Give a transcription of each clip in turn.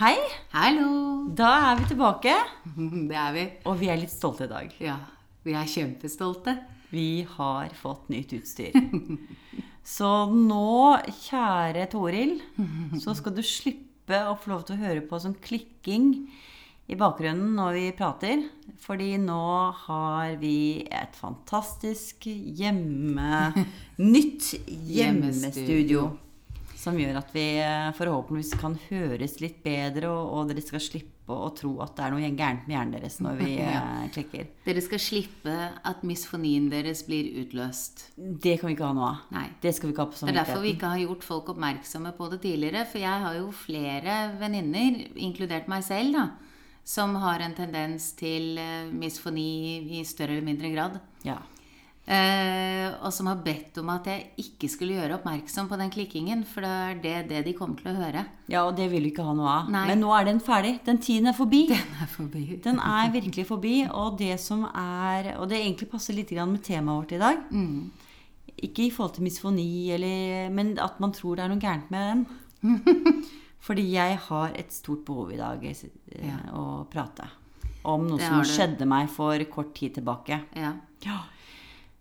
Hei! Hallo! Da er vi tilbake, Det er vi. og vi er litt stolte i dag. Ja, vi er kjempestolte. Vi har fått nytt utstyr. Så nå, kjære Toril, så skal du slippe å få lov til å høre på sånn klikking i bakgrunnen når vi prater. Fordi nå har vi et fantastisk hjemme... Nytt hjemmestudio. Som gjør at vi eh, forhåpentligvis kan høres litt bedre, og, og dere skal slippe å tro at det er noe gærent med hjernen deres når vi ja. klikker. Dere skal slippe at misfonien deres blir utløst. Det kan vi ikke ha noe av. Nei. Det skal vi ikke ha på Det er derfor vi ikke har gjort folk oppmerksomme på det tidligere. For jeg har jo flere venninner, inkludert meg selv, da, som har en tendens til eh, misfoni i større eller mindre grad. Ja. Eh, og som har bedt om at jeg ikke skulle gjøre oppmerksom på den klikkingen, for det er det, det de kommer til å høre. ja, og det vil du ikke ha noe av. Nei. Men nå er den ferdig. Den tiden er forbi. Den er forbi. Den er virkelig forbi, og det som er Og det egentlig passer litt med temaet vårt i dag. Ikke i forhold til misfoni, eller, men at man tror det er noe gærent med den. Fordi jeg har et stort behov i dag eh, å prate om noe som skjedde meg for kort tid tilbake. Ja. Ja.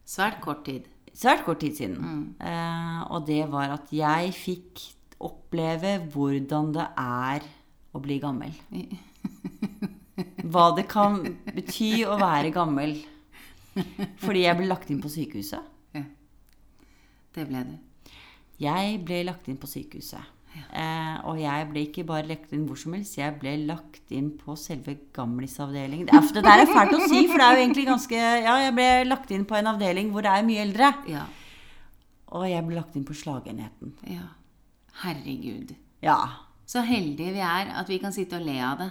Svært kort tid. Svært kort tid siden. Eh, og det var at jeg fikk oppleve hvordan det er å bli gammel. Hva det kan bety å være gammel. Fordi jeg ble lagt inn på sykehuset. Ja. Det ble du. Jeg ble lagt inn på sykehuset. Eh, og jeg ble ikke bare lagt inn hvor som helst, jeg ble lagt inn på selve gamlisavdelingen. Det, det der er fælt å si, for det er jo egentlig ganske Ja, jeg ble lagt inn på en avdeling hvor det er mye eldre. Ja. Og jeg ble lagt inn på slagenheten. ja. Herregud. Ja. Så heldige vi er at vi kan sitte og le av det.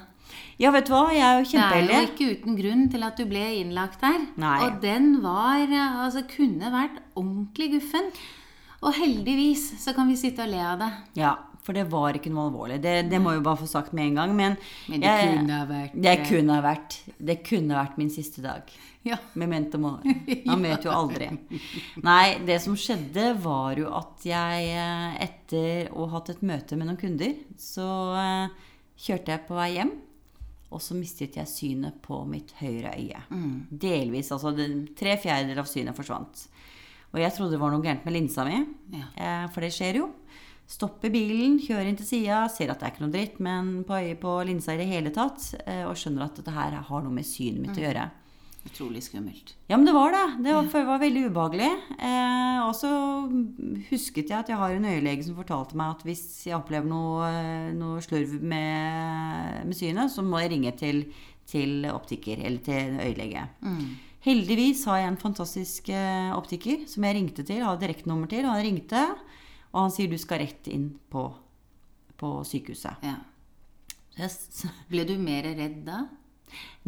Ja, vet du hva? Jeg er jo kjempeheldig. Det er jo ikke uten grunn til at du ble innlagt der. Nei. Og den var Altså kunne vært ordentlig guffen. Og heldigvis så kan vi sitte og le av det. Ja, for det var ikke noe alvorlig. Det, det må jeg jo bare få sagt med en gang. Men, Men det jeg, kunne vært det kunne ha vært Det kunne vært min siste dag. Ja. Memento mori. Man vet jo aldri. Nei, det som skjedde, var jo at jeg eh, etter å ha hatt et møte med noen kunder, så eh, kjørte jeg på vei hjem. Og så mistet jeg synet på mitt høyre øye. Delvis. Altså tre fjerdedeler av synet forsvant. Og jeg trodde det var noe gærent med linsa mi, Ja. eh, for det skjer jo. Stopper bilen, kjører inn til sida, ser at det er ikke noe dritt men på øyet på linsa i det hele tatt, eh, og skjønner at dette her har noe med synet mitt å gjøre. Utrolig skummelt. Ja, men det var det. Det var, ja. var veldig ubehagelig. Eh, og så husket jeg at jeg har en øyelege som fortalte meg at hvis jeg opplever noe, noe slurv med, med synet, så må jeg ringe til, til optiker eller til øyelege. Mm. Heldigvis har jeg en fantastisk eh, optiker som jeg ringte til, har direktenummer til. Og han ringte, og han sier du skal rett inn på, på sykehuset. Ja. Yes. Ble du mer redd da?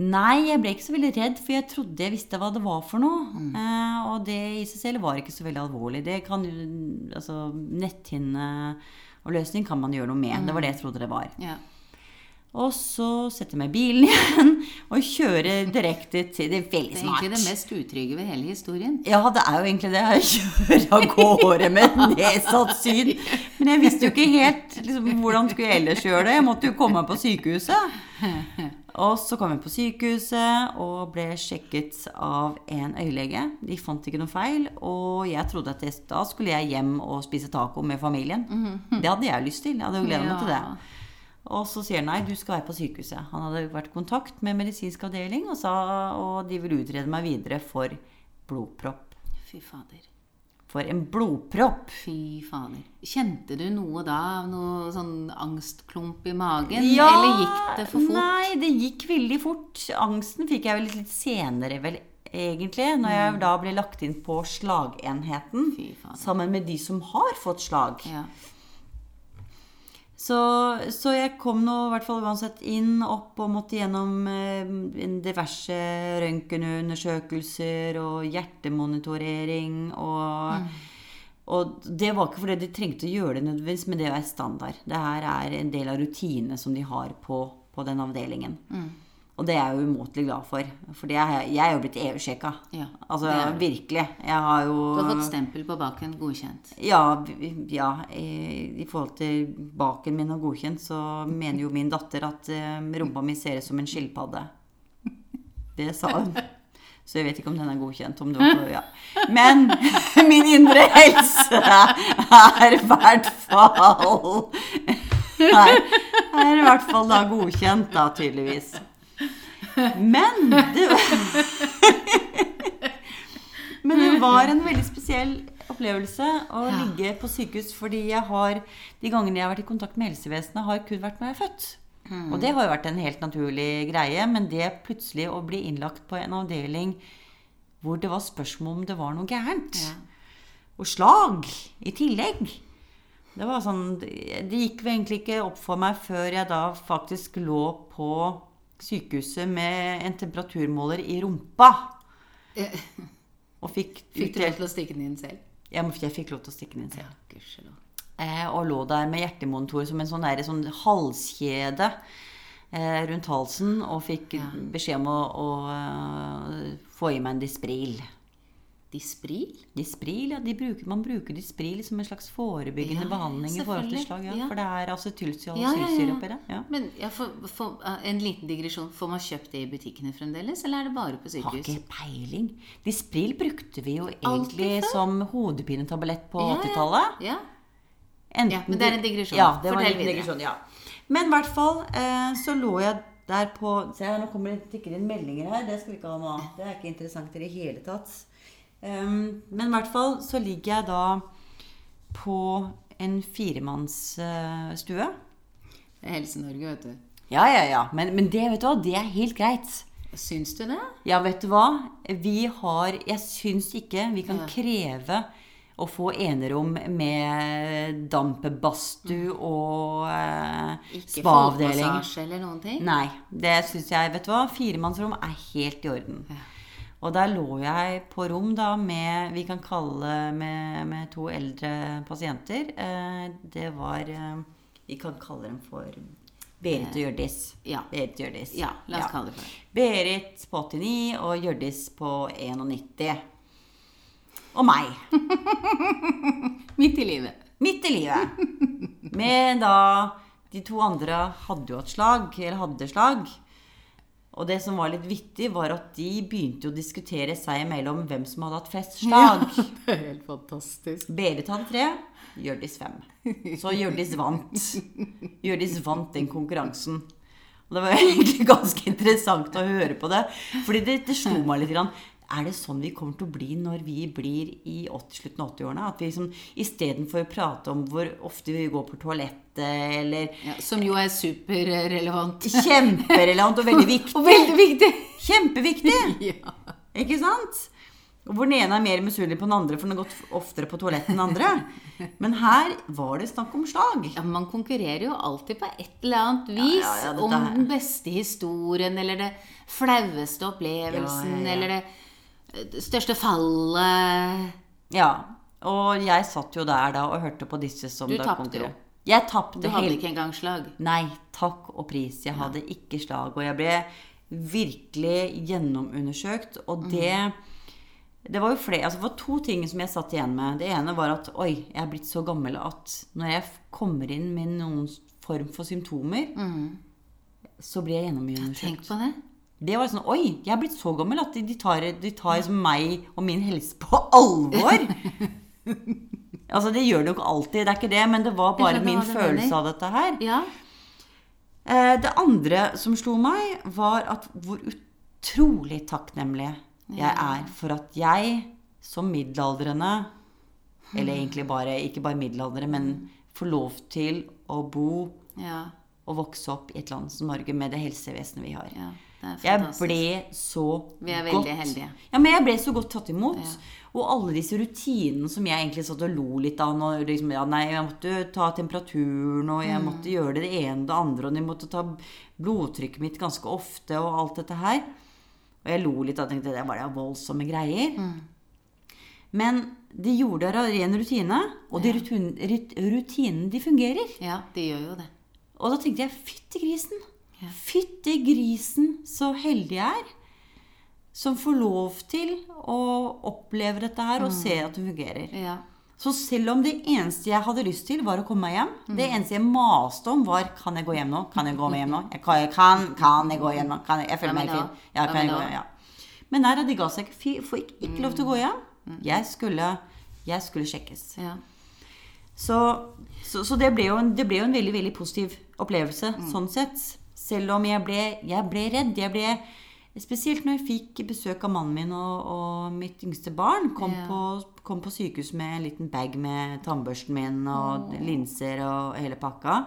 Nei, jeg ble ikke så veldig redd, for jeg trodde jeg visste hva det var for noe. Eh, og det i seg selv var ikke så veldig alvorlig. Det kan jo, altså Netthinneavløsning kan man gjøre noe med. Det var det jeg trodde det var. Ja. Og så setter jeg meg i bilen igjen og kjører direkte til Det er Det er egentlig det mest utrygge ved hele historien. Ja, det er jo egentlig det. Jeg kjører av gårde med nedsatt syn. Men jeg visste jo ikke helt liksom, hvordan skulle jeg ellers gjøre det. Jeg måtte jo komme meg på sykehuset. Og så kom jeg på sykehuset og ble sjekket av en øyelege. De fant ikke noe feil. Og jeg trodde at da skulle jeg hjem og spise taco med familien. Det hadde jeg lyst til. Jeg hadde jo gleda meg til det. Og så sier han nei, du skal være på sykehuset. Han hadde vært i kontakt med medisinsk avdeling, og, sa, og de ville utrede meg videre for blodpropp. Fy fader. For en blodpropp! Fy fader. Kjente du noe da? Noe sånn angstklump i magen? Ja, Eller gikk det for fort? Nei, det gikk veldig fort. Angsten fikk jeg vel litt senere, vel, egentlig. Når jeg da ble lagt inn på slagenheten. Mm. Fy fader. Sammen med de som har fått slag. Ja. Så, så jeg kom nå i hvert fall uansett inn, opp og måtte gjennom eh, diverse røntgenundersøkelser og hjertemonitorering og Og det var ikke fordi de trengte å gjøre det nødvendigvis, men det er standard. Det her er en del av rutinene som de har på, på den avdelingen. Og det er jeg jo umåtelig glad for. For er, jeg er jo blitt EU-sjekka. Ja, altså virkelig. Jeg har jo Du har fått stempel på baken godkjent. Ja, ja i, i forhold til baken min og godkjent, så mener jo min datter at eh, rumpa mi ser ut som en skilpadde. Det sa hun. Så jeg vet ikke om den er godkjent. Om det var, ja. Men min indre helse er i hvert fall er, er i hvert fall da godkjent, da, tydeligvis. Men det Men det var en veldig spesiell opplevelse å Ja. ligge på sykehus, fordi jeg har de gangene jeg har vært i kontakt med helsevesenet, har kun vært når jeg er født. Og det har jo vært en helt naturlig greie, men det plutselig å bli innlagt på en avdeling hvor det var spørsmål om det var noe gærent, Ja. og slag i tillegg Det var sånn Det gikk egentlig ikke opp for meg før jeg da faktisk lå på sykehuset med en temperaturmåler i rumpa. Eh, Og fikk, Fikk du lov til å stikke den inn selv? jeg, jeg fikk lov til å stikke den inn selv. Ja, gudskjelov. Eh, og lå der med hjertemonitor som en sånn, der, sånn halskjede eh, rundt halsen. Og fikk Ja. beskjed om å, å eh, få i meg en Dispril. Dispril? Dispril, ja, de bruker, Man bruker Dispril som en slags forebyggende Ja, behandling i forhold til slag. Ja, Ja. For det er altså ja, oppi det. Ja. Men for, for, eh, en liten digresjon. Får man kjøpt det i butikkene fremdeles, eller er det bare på Har sykehus? ikke peiling. Dispril brukte vi jo egentlig som hodepinetablett på Ja, ja. 80-tallet. Ja. Men det er en digresjon. Ja, det var en videre. digresjon, ja. Men i hvert fall eh, så lå jeg der på Se her, nå kommer det tikker inn meldinger her. Det skal vi ikke ha av. Det er ikke interessant i det hele tatt. Um, men i hvert fall så ligger jeg da på en firemannsstue. Det er Helse-Norge, vet du. Ja, ja, ja. Men, men det, vet du hva, det er helt greit. Syns du det? Ja, vet du hva? Vi har Jeg syns ikke vi kan Ja. kreve å få enerom med dampbadstue og eh, Ikke spa-avdeling. fotmassasje eller noen ting? Nei, det syns jeg Vet du hva? Firemannsrom er helt i orden. Ja. Og der lå jeg på rom da med Vi kan kalle med, med to eldre pasienter. Eh, det var eh, Vi kan kalle dem for Berit og Hjørdis. Ja. Berit og Hjørdis. Ja, la oss kalle det for det. Berit på 89 og Hjørdis på 91. Og meg. Midt i livet. Midt i livet. Med da De to andre hadde jo hatt slag, eller hadde slag. Og det som var litt vittig, var at de begynte å diskutere seg imellom hvem som hadde hatt flest slag. det er helt fantastisk. Berit hadde tre, Hjørdis fem. Så Hjørdis vant. Hjørdis vant den konkurransen. Og det var egentlig ganske interessant å høre på det. Fordi det, det slo meg litt. Er det sånn vi kommer til å bli når vi blir i 80, slutten av 80-årene? At vi liksom, istedenfor å prate om hvor ofte vi går på toalettet, eller Ja, som jo er superrelevant. Kjemperelevant og veldig viktig. Og veldig viktig! Kjempeviktig! Ja. Ikke sant? Og hvor den ene er mer misunnelig på den andre, for den har gått oftere på toalettet enn den andre. Men her var det snakk om slag. Ja, Man konkurrerer jo alltid på et eller annet vis Ja, ja, om den beste historien, eller det flaueste opplevelsen, eller det eh, største fallet. Ja. Og jeg satt jo der da og hørte på disse som Du tapte jo. Jeg tapte Du hadde ikke engang slag. Nei, takk og pris. Jeg hadde ikke slag. Og jeg ble virkelig gjennomundersøkt. Og Mm. det det var jo flere, altså det var to ting som jeg satt igjen med. Det ene var at oi, jeg er blitt så gammel at når jeg kommer inn med noen form for symptomer, så blir jeg gjennomundersøkt Tenk på det. Det var sånn Oi, jeg er blitt så gammel at de tar, de tar liksom meg og min helse på alvor. altså, det gjør det jo ikke alltid, det er ikke det, men det var bare min hva følelse veldig. av dette her. Ja. Eh, Det andre som slo meg, var at hvor utrolig takknemlig jeg er for at jeg som middelaldrende Eller egentlig bare, ikke bare middelaldrende, men får lov til å bo Ja. og vokse opp i et land som Norge med det helsevesenet vi har. ja. Jeg ble så Vi er godt veldig heldige. Ja, men jeg ble så godt tatt imot. Ja. Og alle disse rutinene som jeg egentlig satt og lo litt av når liksom, ja, Nei, jeg måtte ta temperaturen, og Mm. jeg måtte gjøre det det ene og det andre, og jeg måtte ta blodtrykket mitt ganske ofte, og alt dette her. Og jeg lo litt og tenkte det var da voldsomme greier. Mm. Men de gjorde det av ren rutine, og de rut- rutinene de fungerer. Ja, de gjør jo det. Og da tenkte jeg fytti grisen. Fytti grisen, så heldig jeg er. Som får lov til å oppleve dette her og se at det fungerer. Ja. Så selv om det eneste jeg hadde lyst til, var å komme meg hjem Det eneste jeg maste om, var Kan jeg gå hjem nå? Kan jeg gå hjem nå? Jeg kan, kan, kan jeg gå hjem nå? Kan jeg, jeg føler Ja, meg helt fin. Ja, ja, kan jeg gå, hjem? ja. Men nei de ga seg ikke. Får ikke, ikke lov til å gå hjem. Jeg skulle, jeg skulle sjekkes. ja. Så, så, så det, ble jo en, det ble jo en veldig veldig positiv opplevelse sånn sett. Selv om jeg ble, jeg ble redd. Jeg ble, spesielt når jeg fikk besøk av mannen min og, og mitt yngste barn. Kom, Ja. på, kom på sykehus med en liten bag med tannbørsten min og linser og hele pakka.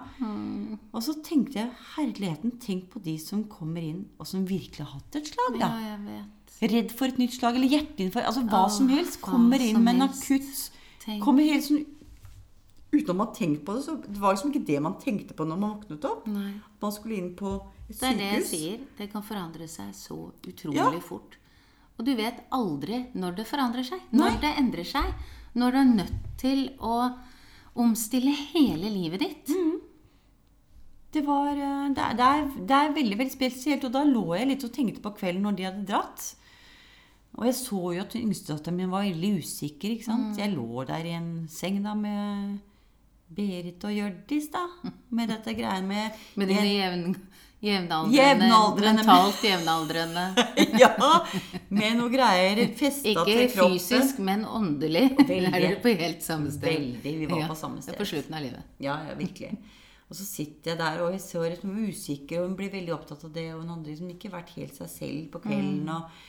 Og så tenkte jeg herligheten, tenk på de som kommer inn og som virkelig har hatt et slag. ja, jeg vet. Redd for et nytt slag eller hjerteinfarkt. Altså hva oh, som helst. Kommer inn med en akutt Kommer helt sånn Uten at man tenkte på det. Så det var liksom ikke det man tenkte på når man våknet opp. Nei. Man skulle inn på et Det er det jeg sier. Det kan forandre seg så utrolig Ja. fort. Og du vet aldri når det forandrer seg. Nei. Når det endrer seg. Når du er nødt til å omstille hele livet ditt. Mm. Det, var, eh, det, er, det, er, det er veldig veldig spesielt. Og da lå jeg litt og tenkte på kvelden når de hadde dratt. Og jeg så jo at yngstedatteren min var veldig usikker. ikke sant? Jeg lå der i en seng da med Berit og Hjørdis, da. Med dette greiene med Med dine jevn, jevnaldrende, mentalt jevnaldrende. Ja! Med noe greier festa til kroppen. Ikke fysisk, men åndelig. Veldig. er du på helt samme sted. Veldig. Vi var på samme sted. på slutten av livet. Ja, ja, virkelig. Og så sitter jeg der og jeg ser at hun er usikker, og hun blir veldig opptatt av det. Og hun andre som ikke har vært helt seg selv på kvelden. Og,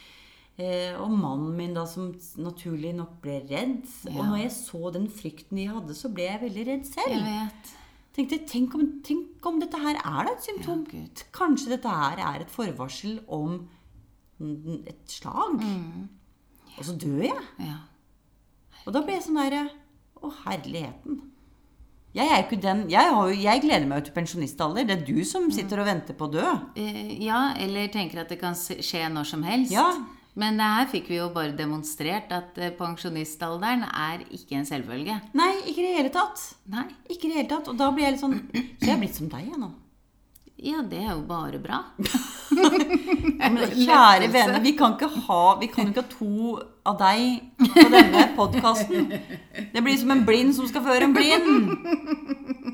eh, og mannen min, da, som naturlig nok ble redd. Og når jeg så den frykten de hadde, så ble jeg veldig redd selv. Jeg vet. Tenkte, tenk om, tenk om dette her er da et symptom. Ja, Kanskje dette her er et forvarsel om mm, et slag. Og så dør jeg. Ja. Og da ble jeg sånn derre Å, herligheten. Jeg er ikke den jeg, har jeg gleder meg jo til pensjonistalder. Det er du som sitter og venter på å dø. Eh, ja, eller tenker at det kan skje når som helst. Ja. Men her fikk vi jo bare demonstrert at eh, pensjonistalderen er ikke en selvfølge. Nei, ikke i det hele tatt. Nei. Ikke i det hele tatt. Og da blir jeg litt sånn Så jeg er blitt som deg, jeg nå. Ja, det er jo bare bra. Ja, men kjære venner, vi kan ikke ha Vi kan ikke ha to av deg på denne podkasten. Det blir som en blind som skal føre en blind.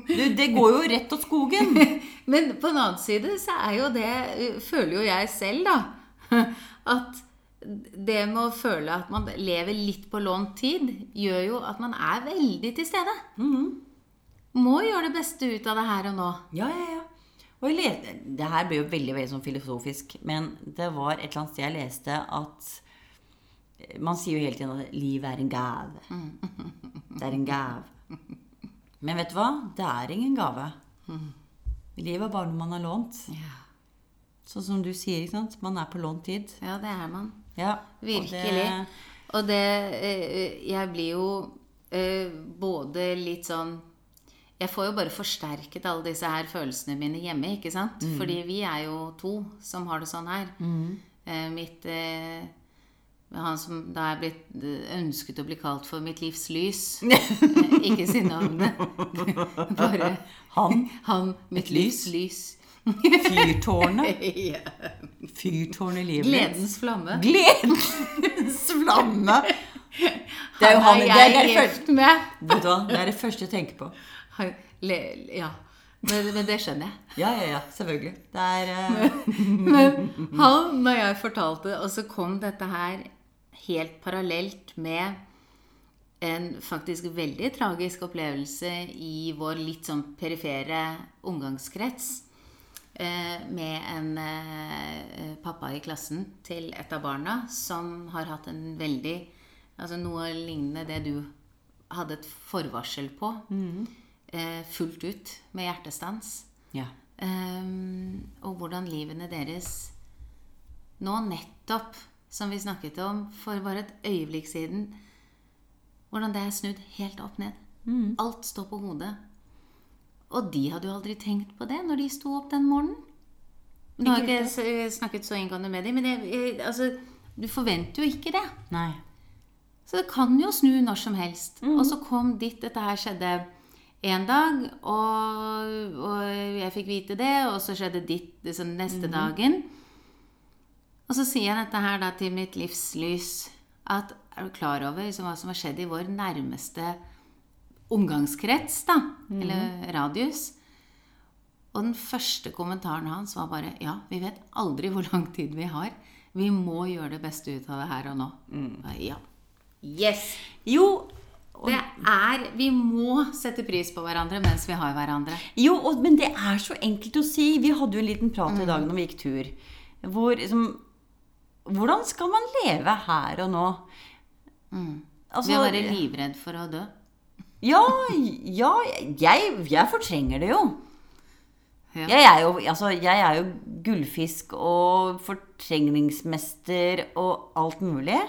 Du, det går jo rett til skogen. Men på den annen side så er jo det eh, Føler jo jeg selv, da. At det med å føle at man lever litt på lånt tid, gjør jo at man er veldig til stede. Må gjøre det beste ut av det her og nå. Ja, ja, ja. Og jeg leste, det her ble jo veldig veldig sånn filosofisk, men det var et eller annet sted jeg leste at eh, Man sier jo hele tiden at livet er en gave. Det er en gave. Men vet du hva? Det er ingen gave. Livet er bare noe man har lånt. Ja, Sånn som du sier, ikke sant? Man er på lånt tid. ja det er man. Ja, og Virkelig. det- Og det eh, Jeg blir jo eh, både litt sånn Jeg får jo bare forsterket alle disse her følelsene mine hjemme, ikke sant? Fordi vi er jo to som har det sånn her. Eh, mitt eh, Han som da er blitt ønsket å bli kalt for mitt livs lys. Ikke si navnet. Bare Han. han, mitt livs lys. Fyrtårnet. Fyrtårnet i livet. Gledens flamme. Gledens flamme. Det er jo han, det er, det er første, med. vet du hva? Det er det første jeg tenker på. Ja. Men, men det skjønner jeg. Ja, ja, ja, selvfølgelig. Det er eh, Men han, når jeg fortalte, og så kom dette her helt parallelt med en faktisk veldig tragisk opplevelse i vår litt sånn perifere omgangskrets. Eh, med en eh, pappa i klassen til et av barna som har hatt en veldig Altså noe lignende det du hadde et forvarsel på. Eh, fullt ut med hjertestans. Ja. Ehm, og hvordan livene deres nå nettopp, som vi snakket om for bare et øyeblikk siden, hvordan det er snudd helt opp ned. Alt står på hodet. Og de hadde jo aldri tenkt på det når de sto opp den morgenen. Nå har ikke jeg snakket så inngående med dem, men jeg, altså, du forventer jo ikke det. Nei. Så det kan jo snu når som helst. Og så kom dit dette her skjedde en dag, og, og jeg fikk vite det, og så skjedde ditt liksom, neste dagen. Og så sier jeg dette her da til mitt livslys at er du klar over liksom, hva som har skjedd i vår nærmeste omgangskrets, da? Eller radius? Og den første kommentaren hans var bare Ja, vi vet aldri hvor lang tid vi har. Vi må gjøre det beste ut av det her og nå. Ja. Yes! Jo, Det er Vi må sette pris på hverandre mens vi har hverandre. Jo, og, men det er så enkelt å si. Vi hadde jo en liten prat i dag når vi gikk tur. Hvor liksom Hvordan skal man leve her og nå? Altså, vi er bare livredd for å dø. Ja, ja jeg, jeg fortrenger det jo. Ja. Jeg er jo, altså, jeg er jo gullfisk og fortrengningsmester og alt mulig.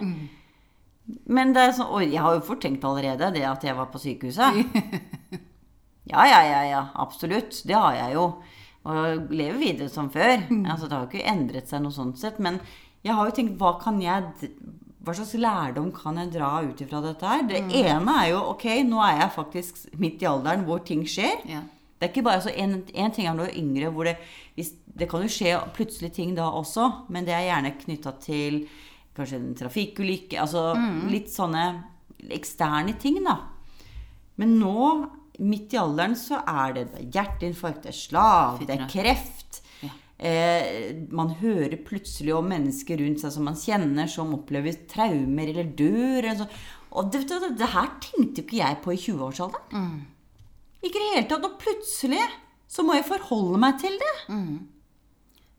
Men det er sånn, og jeg har jo fortrengt allerede det at jeg var på sykehuset. Ja, ja, ja, ja, absolutt. Det har jeg jo. Og lever videre som før. Altså, det har jo ikke endret seg noe sånt sett. Men jeg har jo tenkt, hva kan jeg hva slags lærdom kan jeg dra ut ifra dette her? Det ene er jo ok, nå er jeg faktisk midt i alderen hvor ting skjer. Ja. Det er ikke bare så en, en ting er når du er yngre, hvor det, hvis, det kan jo skje plutselig ting da også, men det er gjerne knytta til kanskje en trafikkulykke, altså litt sånne eksterne ting, da. Men nå, midt i alderen, så er det hjerteinfarkt, det er slag, det er kreft. Eh, man hører plutselig om mennesker rundt seg som man kjenner, som opplever traumer eller dør. Eller sånn. Og det, det, det her tenkte jo ikke jeg på i 20-årsalderen. Ikke i det hele tatt. Og plutselig så må jeg forholde meg til det.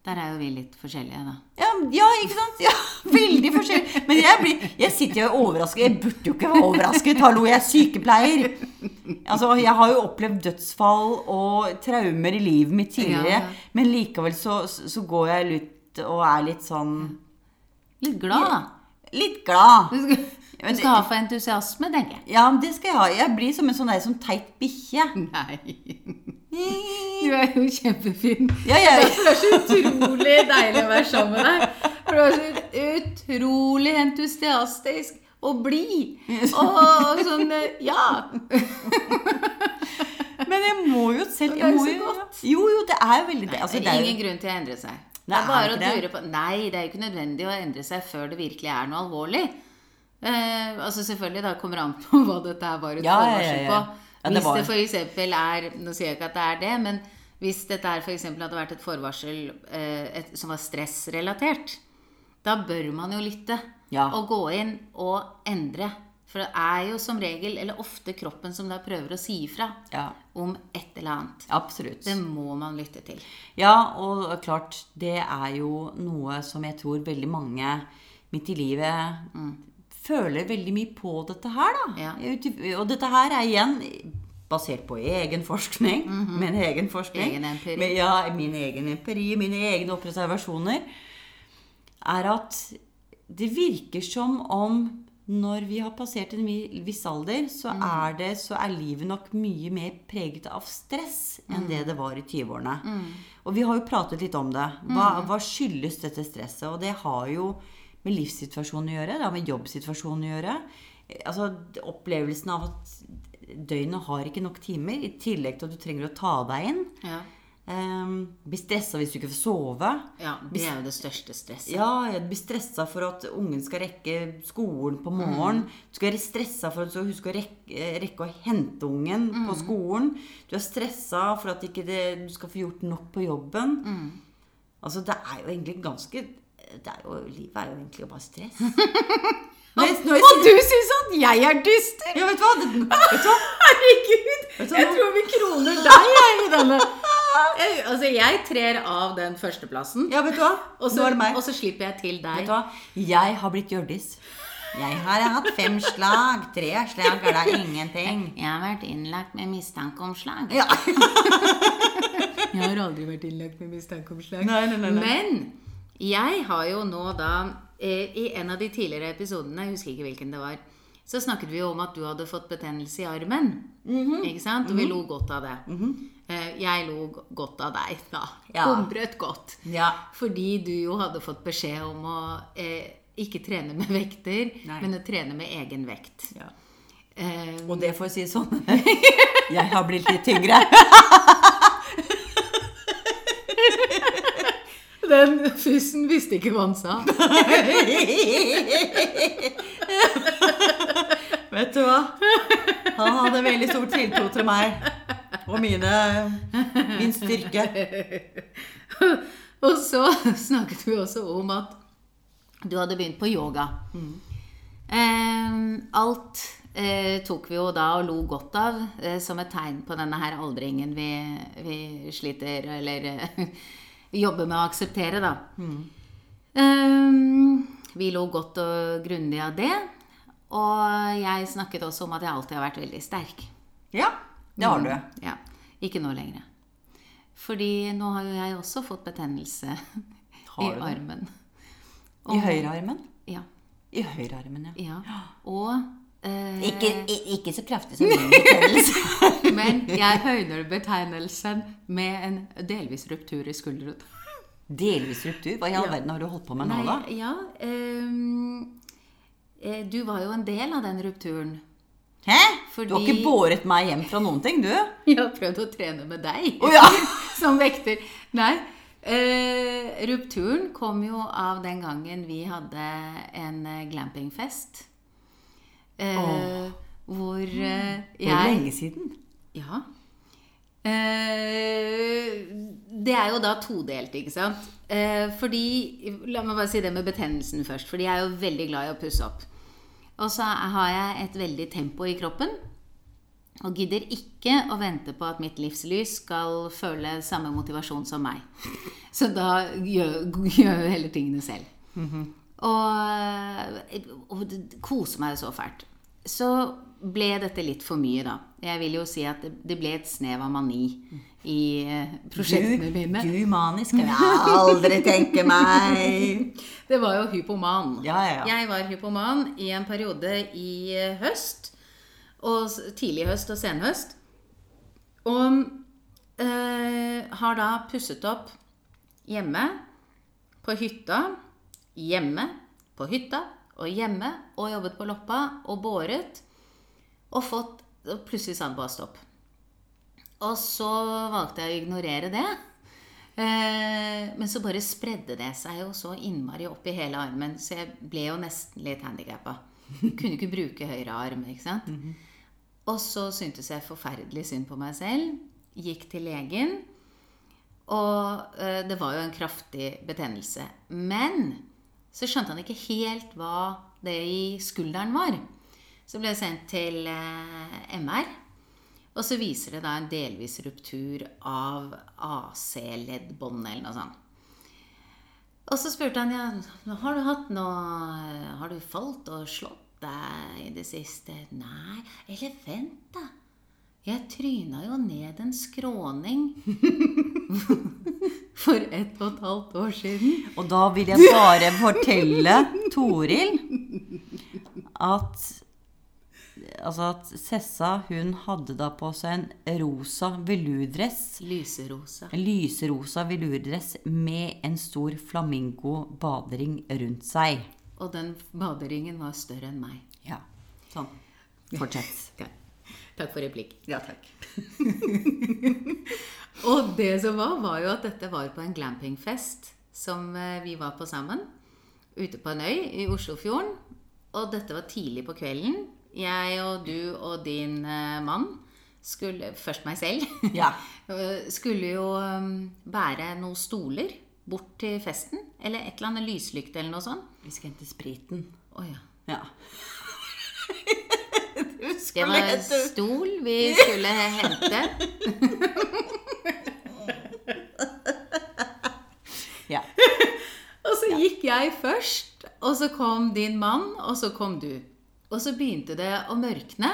Der er jo vi litt forskjellige, da. Ja, ja ikke sant? Ja, veldig forskjellig. Men jeg, blir, jeg sitter jo overrasket. Jeg burde jo ikke være overrasket. Hallo, jeg er sykepleier. Altså, Jeg har jo opplevd dødsfall og traumer i livet mitt tidligere. Ja, ja. Men likevel så, så går jeg ut og er litt sånn Litt glad, da. Litt glad. Du skal, du skal ha for entusiasme, tenker jeg. Ja, det skal jeg ha. Jeg blir som en sånn, der, som teit bikkje. Nei. Du er jo kjempefin. Ja, ja. Det er så utrolig deilig å være sammen med deg. For du er så utrolig entusiastisk og blid. Og sånn eh, Ja. men jeg må jo selv Det er må så jo, godt. Jo, jo, det er jo veldig altså, det det er er ingen grunn til å endre seg. Det er bare er å dure på Nei, det er jo ikke nødvendig å endre seg før det virkelig er noe alvorlig. Eh, altså Selvfølgelig, da kommer det an på hva dette her var et Ja, ja, ja, forvarsel ja. på. Ja, det hvis var- det f.eks. er Nå sier jeg ikke at det er det, men hvis dette her f.eks. hadde vært et forvarsel eh, et, som var stressrelatert, da bør man jo lytte. Ja. Og gå inn og endre. For det er jo som regel, eller ofte, kroppen som da prøver å si ifra Ja, om et eller annet. absolutt. Det må man lytte til. Ja, og klart, det er jo noe som jeg tror veldig mange midt i livet føler veldig mye på dette her, da. Ja. Og dette her er igjen basert på egen forskning. Min egen forskning. Egen empiri. Med, ja, min egen empiri, mine egne observasjoner. Er at det virker som om når vi har passert en viss alder, så, er det, så er livet nok mye mer preget av stress enn det det var i 20-årene. Og vi har jo pratet litt om det. Hva, hva skyldes dette stresset? Og det har jo med livssituasjonen å gjøre. Det har med jobbsituasjonen å gjøre. Altså opplevelsen av at døgnet har ikke nok timer, i tillegg til at du trenger å ta deg inn. Ja. Um, bli stressa hvis du ikke får sove. Ja, det er jo det største stresset. Ja, Bli stressa for at ungen skal rekke skolen på morgenen. Du skal være stressa for at du skal rekke, rekke å hente ungen på skolen. Du er stressa for at ikke det, du skal få gjort nok på jobben. Altså, det er jo egentlig ganske jo, Livet er jo egentlig bare stress. Når jeg, når jeg, Og du syns at jeg er dyster! ja, vet du hva? Det, vet du hva? Herregud! Du hva? Jeg tror vi kroner deg jeg, i denne. Jeg, altså, jeg trer av den førsteplassen, Ja, vet du hva? og, så, og så slipper jeg til deg. Vet du hva? Jeg har blitt Hjørdis. Jeg har hatt fem slag. Tre slag er da ingenting. Jeg har vært innlagt med mistanke om slag. Ja. Jeg har aldri vært innlagt med mistanke om slag. Nei, nei, nei. Men jeg har jo nå da eh, I en av de tidligere episodene, jeg husker ikke hvilken det var, så snakket vi jo om at du hadde fått betennelse i armen. Mhm. Ikke sant? Og vi lo godt av det. Eh, Jeg lo godt av deg, da. Ja. Humret godt. ja. Fordi du jo hadde fått beskjed om å eh, ikke trene med vekter, Nei. men å trene med egen vekt. ja. Um, Og det får jeg si sånn Jeg har blitt litt tyngre. Den fyssen visste ikke hva han sa. Vet du hva? Han hadde veldig stor tiltro til meg og mine, min styrke. Og så snakket vi også om at du hadde begynt på yoga. Eh, alt eh, tok vi jo da og lo godt av eh, som et tegn på denne her aldringen vi, vi sliter eller jobber med å akseptere, da. Eh, vi lo godt og grundig av det. Og jeg snakket også om at jeg alltid har vært veldig sterk. Ja, det har du. Ja, Ikke nå lenger. Fordi nå har jo jeg også fått betennelse i armen. Og. I høyrearmen? Ja. I høyrearmen, ja. ja. Og eh, Ikke, ikke så kraftig som min betegnelse. Men jeg høyner betegnelsen med en delvis ruptur i skulderen. Delvis ruptur? Hva i all verden har du holdt på med nå, da? Ja ehm, eh, Du var jo en del av den rupturen. Hæ? Fordi- Du har ikke båret meg hjem fra noen ting, du? Jeg har prøvd å trene med deg oh, ja! som vekter. Nei. Eh, rupturen kom jo av den gangen vi hadde en eh, glampingfest. Eh, Hvor eh, Hvor lenge siden? Ja. Eh, det er jo da todelt, ikke sant? Eh, fordi La meg bare si det med betennelsen først. Fordi jeg er jo veldig glad i å pusse opp. Og så har jeg et veldig tempo i kroppen. Og gidder ikke å vente på at mitt livslys skal føle samme motivasjon som meg. Så da gjør gjør jeg heller tingene selv. Og, og det koser meg jo så fælt. Så ble dette litt for mye, da. Jeg vil jo si at det, ble et snev av mani i eh, prosjektene mine. Du manisk kan jeg aldri tenke meg. Det var jo hypoman. Ja, ja, ja. Jeg var hypoman i en periode i eh, høst. Og tidlig høst og senhøst. Og eh, har da pusset opp hjemme, på hytta, hjemme, på hytta og hjemme. Og jobbet på loppa og båret. Og fått og Plutselig sa han bare stopp. Og så valgte jeg å ignorere det. Eh, men så bare spredde det seg jo så innmari opp i hele armen, så jeg ble jo nesten litt handikappa. Kunne ikke bruke høyre arm, ikke sant. Og så syntes jeg forferdelig synd på meg selv. Gikk til legen. Og eh, det var jo en kraftig betennelse. Men så skjønte han ikke helt hva det i skulderen var. Så ble jeg sendt til eh, MR. Og så viser det da en delvis ruptur av AC-leddbåndet eller noe sånt. Og så spurte han ja, har du hatt noe Har du falt og slått deg i det siste? Nei. Eller vent, da. Jeg tryna jo ned en skråning for ett og et halvt år siden. Og da vil jeg bare fortelle Toril at Altså at Sessa hun hadde da på seg en rosa velurdress. Lyserosa. En lyserosa velurdress med en stor flamingo-badering rundt seg. Og den baderingen var større enn meg. Ja, sånn. Fortsett. Takk for replikk. Ja, takk. Og det som var, var jo at dette var på en glampingfest som eh, vi var på sammen. Ute på en øy i Oslofjorden. Og dette var tidlig på kvelden. Jeg og du og din eh, mann skulle Først meg selv. Ja. eh, skulle jo bære noen stoler bort til festen. Eller et eller annet lyslykte eller noe sånt. Vi skal hente spriten. Å ja. Ja. Det var en stol vi skulle hente. Ja. Og så gikk jeg først, og så kom din mann, og så kom du. Og så begynte det å mørkne.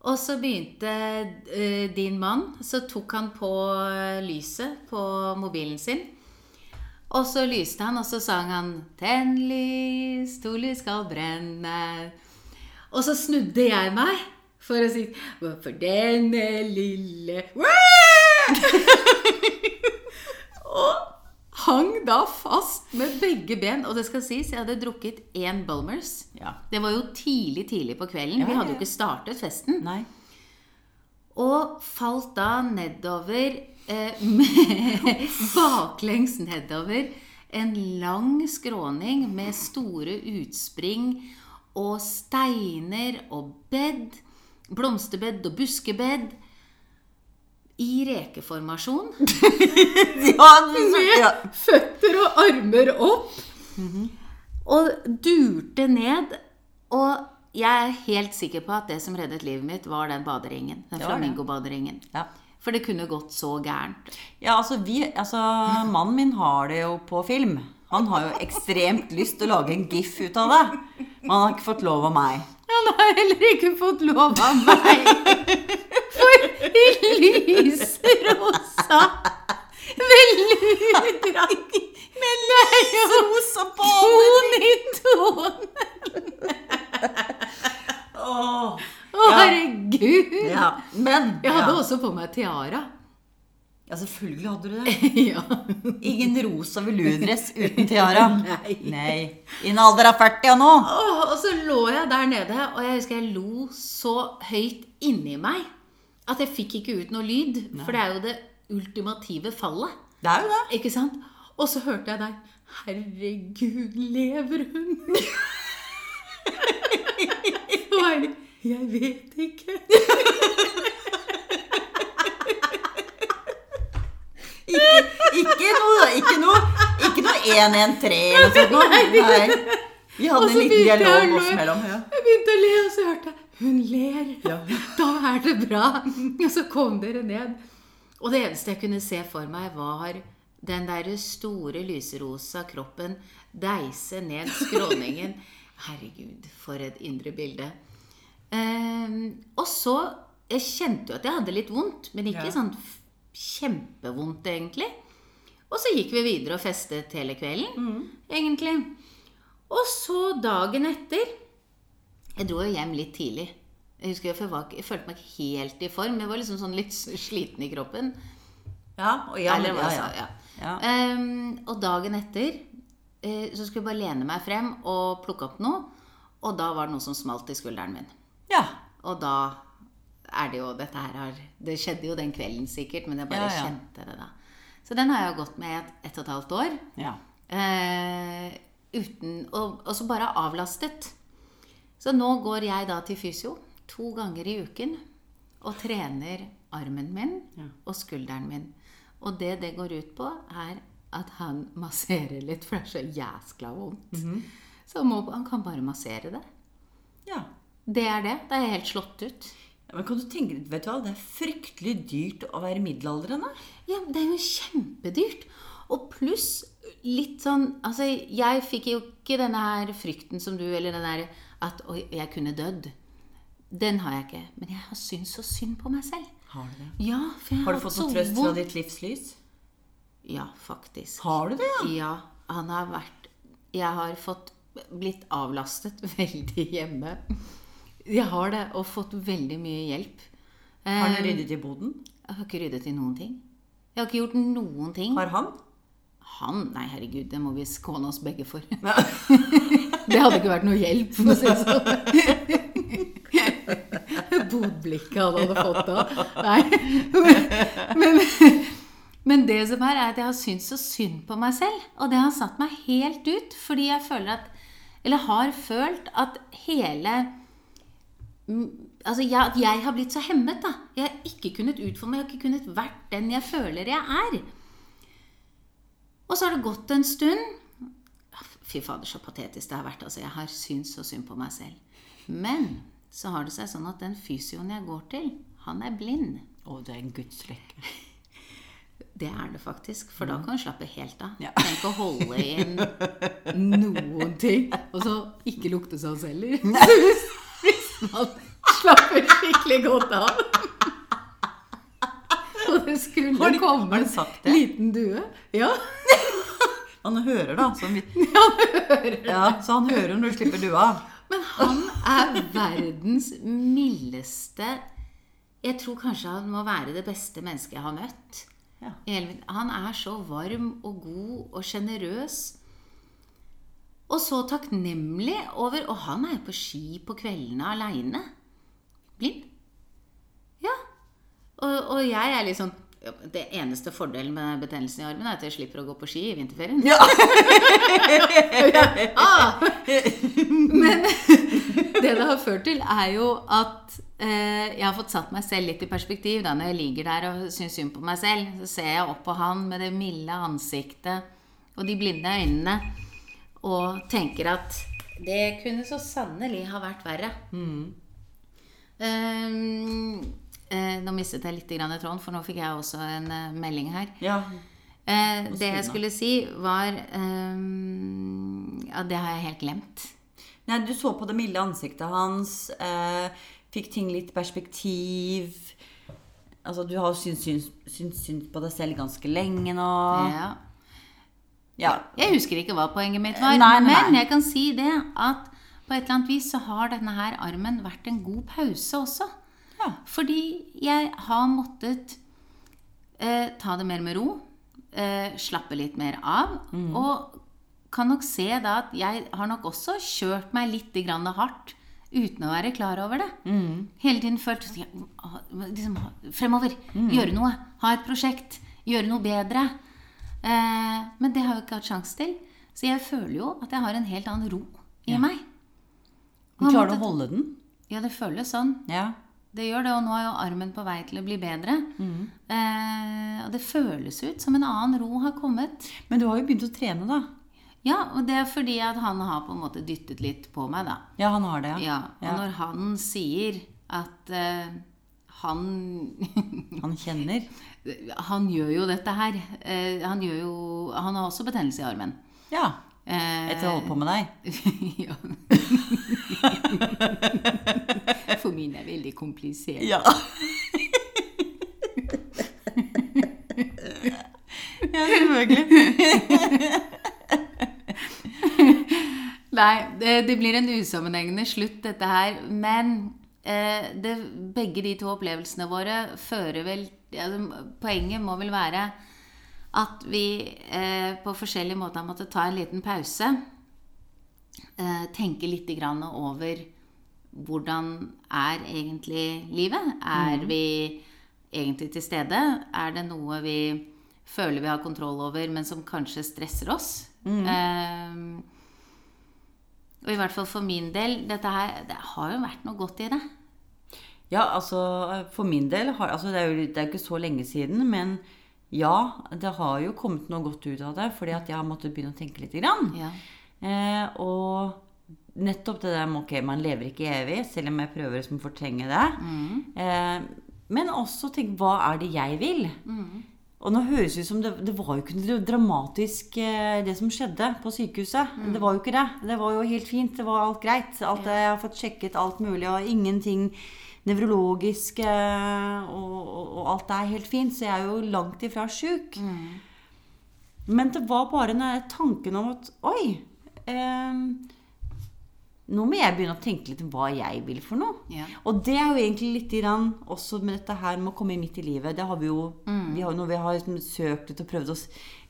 Og så begynte uh, din mann, så tok han på eh, lyset på mobilen sin. Og så lyste han, og så sang han 'Tenn lys, to lys skal brenne'. Og så snudde jeg meg for å si For denne lille Og hang da fast med begge ben. Og det skal sies, jeg hadde drukket én Bulmers. Ja. Det var jo tidlig, tidlig på kvelden. Ja, Vi hadde jo ikke startet festen. Nei. Og falt da nedover eh, med, Baklengs nedover en lang skråning med store utspring og steiner og bed. Blomsterbed og buskebed. I rekeformasjon. Ja, Med ja. føtter og armer opp. Og durte ned. Og jeg er helt sikker på at det som reddet livet mitt, var den baderingen. Den flamingobaderingen. Ja. For det kunne gått så gærent. Ja, altså, vi, altså Mannen min har det jo på film. Han har jo ekstremt lyst til å lage en gif ut av det. Men han har ikke fått lov av meg. Han har heller ikke fått lov av meg. For i lyserosa veluddrakt med Rosa ponyton. Åh. Å, herregud. Ja, men Jeg hadde ja. også på meg tiara. Ja, selvfølgelig hadde du det. Ja. Ingen rosa velurdress uten tiara. Nei. Nei. I en alder av 40 og nå. Åh, og så lå jeg der nede, og jeg husker jeg lo så høyt inni meg at jeg fikk ikke ut noe lyd. For det er jo det ultimative fallet. Det er jo det. Ikke sant? Og så hørte jeg deg. Herregud, lever hun? Og jeg vet ikke. Ikke, ikke noe Ikke noe Ikke noe 113 eller noe sånt. Nei. Vi hadde en liten dialog oss mellom. Ja. Jeg begynte å le, og så hørte jeg hun ler. Ja. Da er det bra. Og så kom dere ned. Og det eneste jeg kunne se for meg, var den der store lyserosa kroppen deise ned skråningen. Herregud, for et indre bilde. Um, og så Jeg kjente jo at jeg hadde litt vondt, men ikke Ja. sånn kjempevondt, egentlig. Og så gikk vi videre og festet hele kvelden, egentlig. Og så dagen etter Jeg dro jo hjem litt tidlig. Jeg husker jeg, var, jeg følte meg ikke helt i form. Jeg var liksom sånn litt sliten i kroppen. Ja, og ja, Eller ja, ja. ja. Ja. Um, og dagen etter uh, så skulle jeg bare lene meg frem og plukke opp noe. Og da var det noe som smalt i skulderen min. ja. Og da er det jo dette her har, Det skjedde jo den kvelden sikkert, men jeg bare Ja, ja. kjente det da. Så den har jeg gått med i et, ett og et halvt år. ja. Eh, uten, og, og så bare avlastet. Så nå går jeg da til fysio to ganger i uken og trener armen min og skulderen min. Og det det går ut på, er at han masserer litt, for det er så jæskla vondt. Mhm. Så han, må, han kan bare massere det. ja. Det er det. Da er jeg helt slått ut. Men kan du tenke deg, vet du hva, det er fryktelig dyrt å være middelaldrende. Ja, det er jo kjempedyrt. Og pluss litt sånn Altså, jeg fikk jo ikke denne her frykten som du, eller den der at oi, jeg kunne dødd. Den har jeg ikke. Men jeg har syntes så synd på meg selv. Har du det? Ja, for jeg Har har du fått så noe trøst fra ditt livslys? Ja, faktisk. Har du det, ja? Ja, han har vært Jeg har fått blitt avlastet veldig hjemme. Jeg har det, og fått veldig mye hjelp. Har Eh, du ryddet i boden? Jeg har ikke ryddet i noen ting. Jeg har ikke gjort noen ting. Har han? Han? Nei, herregud, det må vi skåne oss begge for. det hadde ikke vært noe hjelp, for å si det sånn. Bodblikket han hadde fått da. Nei. Men, men det som er, er at jeg har syntes så synd på meg selv. Og det har satt meg helt ut, fordi jeg føler at Eller har følt at hele Altså, jeg, at jeg har blitt så hemmet, da. Jeg har ikke kunnet utfolde meg. Jeg har ikke kunnet vært den jeg føler jeg er. Og så har det gått en stund. Fy fader, så patetisk det har vært. Altså, jeg har syntes så synd på meg selv. Men så har det seg sånn at den fysioen jeg går til, han er blind. Å, det er en Guds lykke. Det er det faktisk, for da kan du slappe helt av. Ja. Tenk å holde inn noen ting. Og så ikke lukte sånn heller. Man slapper skikkelig godt av. Og det skulle komme en liten due. Ja. Han hører, da. Så, vi, ja, så han hører når du slipper dua. Men han er verdens mildeste Jeg tror kanskje han må være det beste mennesket jeg har møtt. Ja. Han er så varm og god og sjenerøs. Og så takknemlig over Og han er jo på ski på kveldene aleine. Blind. Ja. Og, og jeg er litt sånn Det eneste fordelen med betennelsen i armen er at jeg slipper å gå på ski i vinterferien. Ja. Ah! Men det det har ført til, er jo at eh, jeg har fått satt meg selv litt i perspektiv. Da når jeg ligger der og syns synd på meg selv, så ser jeg opp på han med det milde ansiktet og de blinde øynene og tenker at det kunne så sannelig ha vært verre. Um, uh, nå mistet jeg litt grann tråden, for nå fikk jeg også en uh, melding her. ja. Uh, det jeg skulle si, var ehm, Ja, det har jeg helt glemt. Nei, du så på det milde ansiktet hans, fikk ting litt perspektiv. Altså, du har syntes syns, syns, syns på deg selv ganske lenge nå. Ja. Ja. Jeg husker ikke hva poenget mitt var, Nei, nei, men nei. jeg kan si det at på et eller annet vis så har denne her armen vært en god pause også. Ja. Fordi jeg har måttet eh, ta det mer med ro, eh, slappe litt mer av, Mm. og kan nok se da at jeg har nok også kjørt meg litt grann hardt uten å være klar over det. Mm. Hele tiden følt liksom, Fremover. Mm. Gjøre noe. Ha et prosjekt. Gjøre noe bedre. Eh, men det har jeg jo ikke hatt sjanse til. Så jeg føler jo at jeg har en helt annen ro i meg. Og Klarer du å holde den? Ja, det føles sånn. Ja. Det gjør det, og nå er jo armen på vei til å bli bedre. Mm. Eh, og det føles ut som en annen ro har kommet. Men du har jo begynt å trene, da. Ja, og det er fordi at han har på en måte dyttet litt på meg, da. Ja, han har det, ja. Ja, og Ja. når han sier at eh, han Han kjenner. Han gjør jo dette her. Eh, han gjør jo Han har også betennelse i armen. Ja. Eh, Etter å holde på med deg. ja. For min er veldig komplisert. Ja. ja, selvfølgelig. Nei, det, det blir en usammenhengende slutt, dette her. Men eh, det, begge de to opplevelsene våre fører vel ja, Poenget må vel være at vi eh, på forskjellige måter har måttet ta en liten pause. Eh, tenke litt grann over hvordan er egentlig livet? Er vi egentlig til stede? Er det noe vi føler vi har kontroll over, men som kanskje stresser oss? Eh, og i hvert fall for min del, dette her, det har jo vært noe godt i det. Ja, altså for min del har altså, det, er jo, det er ikke så lenge siden, men ja, det har jo kommet noe godt ut av det, fordi at jeg har måttet begynne å tenke litt. Grann. Ja. Eh, og nettopp det der med ok, man lever ikke evig, selv om jeg prøver liksom å fortrenge det. Eh, men også tenk hva er det jeg vil? Og nå høres det ut som det, det var jo ikke noe dramatisk eh, det som skjedde på sykehuset. Det var jo ikke det. Det var jo helt fint. Det var alt greit. Alt, Jeg har fått sjekket alt mulig, og ingenting nevrologisk. eh, Og, og, og alt er helt fint. Så jeg er jo langt ifra sjuk. Men det var bare denne tanken om at Oi! Eh, nå må jeg begynne å tenke litt hva jeg vil for noe. Ja. Og det er jo egentlig litt grann også med dette her med å komme midt i livet. Det har vi jo vi har, noe vi har liksom søkt litt og prøvd å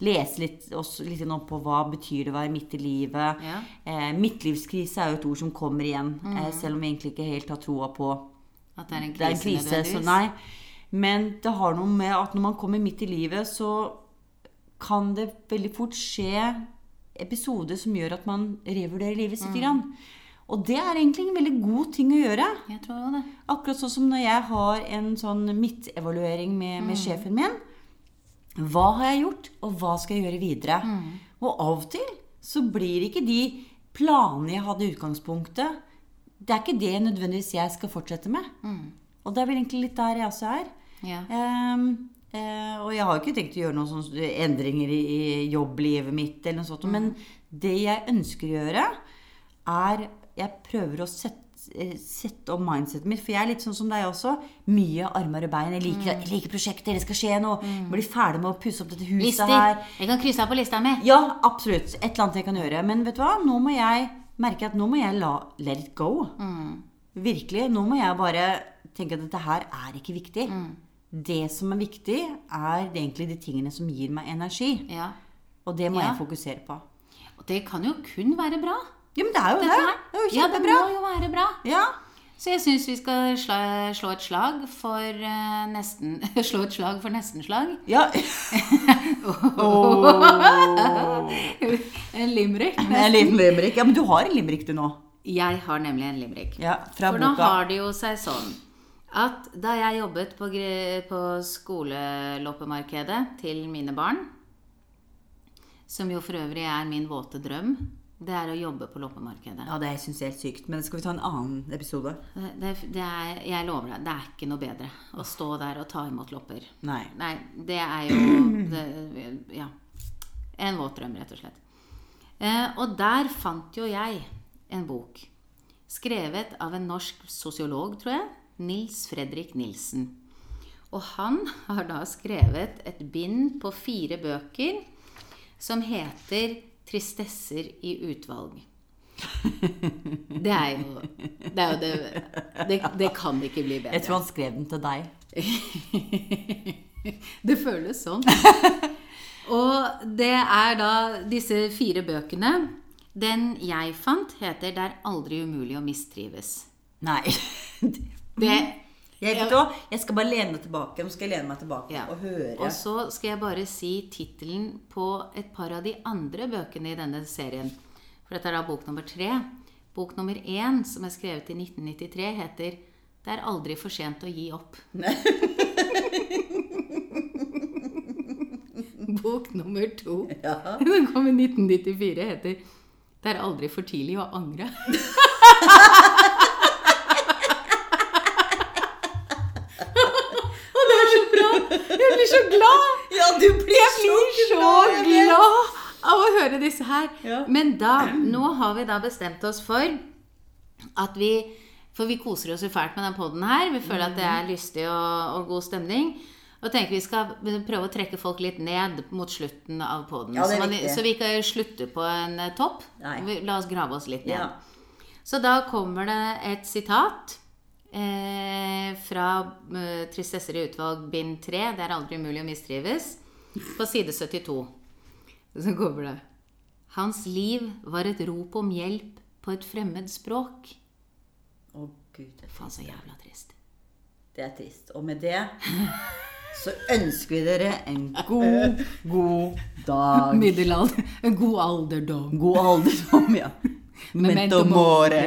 lese litt, oss litt nå på hva betyr det å være midt i livet. Ja. Eh, midtlivskrise er jo et ord som kommer igjen, eh, selv om vi egentlig ikke helt har troa på At det er en det er en krise, krise. Så nei. Men det har noe med at når man kommer midt i livet, så kan det veldig fort skje episoder som gjør at man revurderer livet sitt. grann. Og det er egentlig en veldig god ting å gjøre. Jeg tror det. Akkurat sånn som når jeg har en sånn midtevaluering med, med sjefen min. Hva har jeg gjort, og hva skal jeg gjøre videre? Og av og til så blir ikke de planene jeg hadde i utgangspunktet Det er ikke det nødvendigvis jeg skal fortsette med. Og det er vel egentlig litt der jeg også er. Ja. Um, uh, og jeg har ikke tenkt å gjøre noen sånne endringer i, i jobblivet mitt, eller noe sånt, men det jeg ønsker å gjøre, er Jeg prøver å sette, eh, sette om mindsetet mitt, for jeg er litt sånn som deg også. Mye armer og bein. Jeg liker, jeg liker prosjekter, det skal skje noe. Bli ferdig med å pusse opp dette huset Lister. her. Jeg kan krysse av på lista mi. Ja, absolutt. Et eller annet jeg kan gjøre. Men vet du hva? Nå må jeg merke at nå må jeg la let it go. Virkelig. Nå må jeg bare tenke at dette her er ikke viktig. Det som er viktig, er egentlig de tingene som gir meg energi. Ja. Og det må Ja. jeg fokusere på. Og det kan jo kun være bra. Ja, men det er jo Dette det. her. Det er jo Ja, det må jo være bra. Ja. Så jeg syns vi skal slå, slå et slag for eh, nesten Slå et slag for nestenslag. Ja. En limerick. En liten limerick. Ja, men du har en limerick du nå. Jeg har nemlig en limerick. Ja, fra For nå har det jo seg sånn at da jeg jobbet på, på skoleloppemarkedet til mine barn, som jo for øvrig er min våte drøm, det er å jobbe på loppemarkedet. Ja, det syns jeg er helt sykt, men skal vi ta en annen episode. Det, det, det er, jeg lover deg, det er ikke noe bedre å stå der og ta imot lopper. Nei. Nei, det er jo det, Ja. En våt drøm, rett og slett. Eh, og der fant jo jeg en bok skrevet av en norsk sosiolog, tror jeg. Nils Fredrik Nilsen. Og han har da skrevet et bind på fire bøker som heter 'Tristesser i utvalg'. Det er jo Det, er jo det, det, det kan ikke bli bedre. Jeg tror han skrev den til deg. Det føles sånn. Og det er da disse fire bøkene. Den jeg fant, heter 'Det er aldri umulig å mistrives'. Nei. Det, Jeg, vet ja. jeg skal bare lene meg tilbake. Nå skal jeg lene meg tilbake ja. og høre. Og så skal jeg bare si tittelen på et par av de andre bøkene i denne serien. For dette er da bok nummer tre. Bok nummer én, som er skrevet i 1993, heter 'Det er aldri for sent å gi opp'. Bok nummer to, Ja. den kom i 1994, heter 'Det er aldri for tidlig å angre'. Og det er så bra! Jeg blir så glad! Ja, du blir Jeg blir så glad av å høre disse her. Ja. Men da, nå har vi da bestemt oss for at vi For vi koser oss jo fælt med den poden her. Vi føler at det er lystig og, og god stemning. Og tenker vi skal prøve å trekke folk litt ned mot slutten av poden. Ja, så, så vi ikke slutter på en eh, topp. Nei. La oss grave oss litt ned. Ja. Så da kommer det et sitat eh, fra eh, 'Tristesser i utvalg', bind 3. Det er aldri umulig å mistrives. På side 72. Så kommer det. Hans liv var et rop om hjelp på et fremmed språk. Å, gud. det er Faen, så jævla trist. Det er trist. Og med det så ønsker vi dere en god, god dag. Middelalder. En god alderdom. God alderdom, ja. Memento Memento more.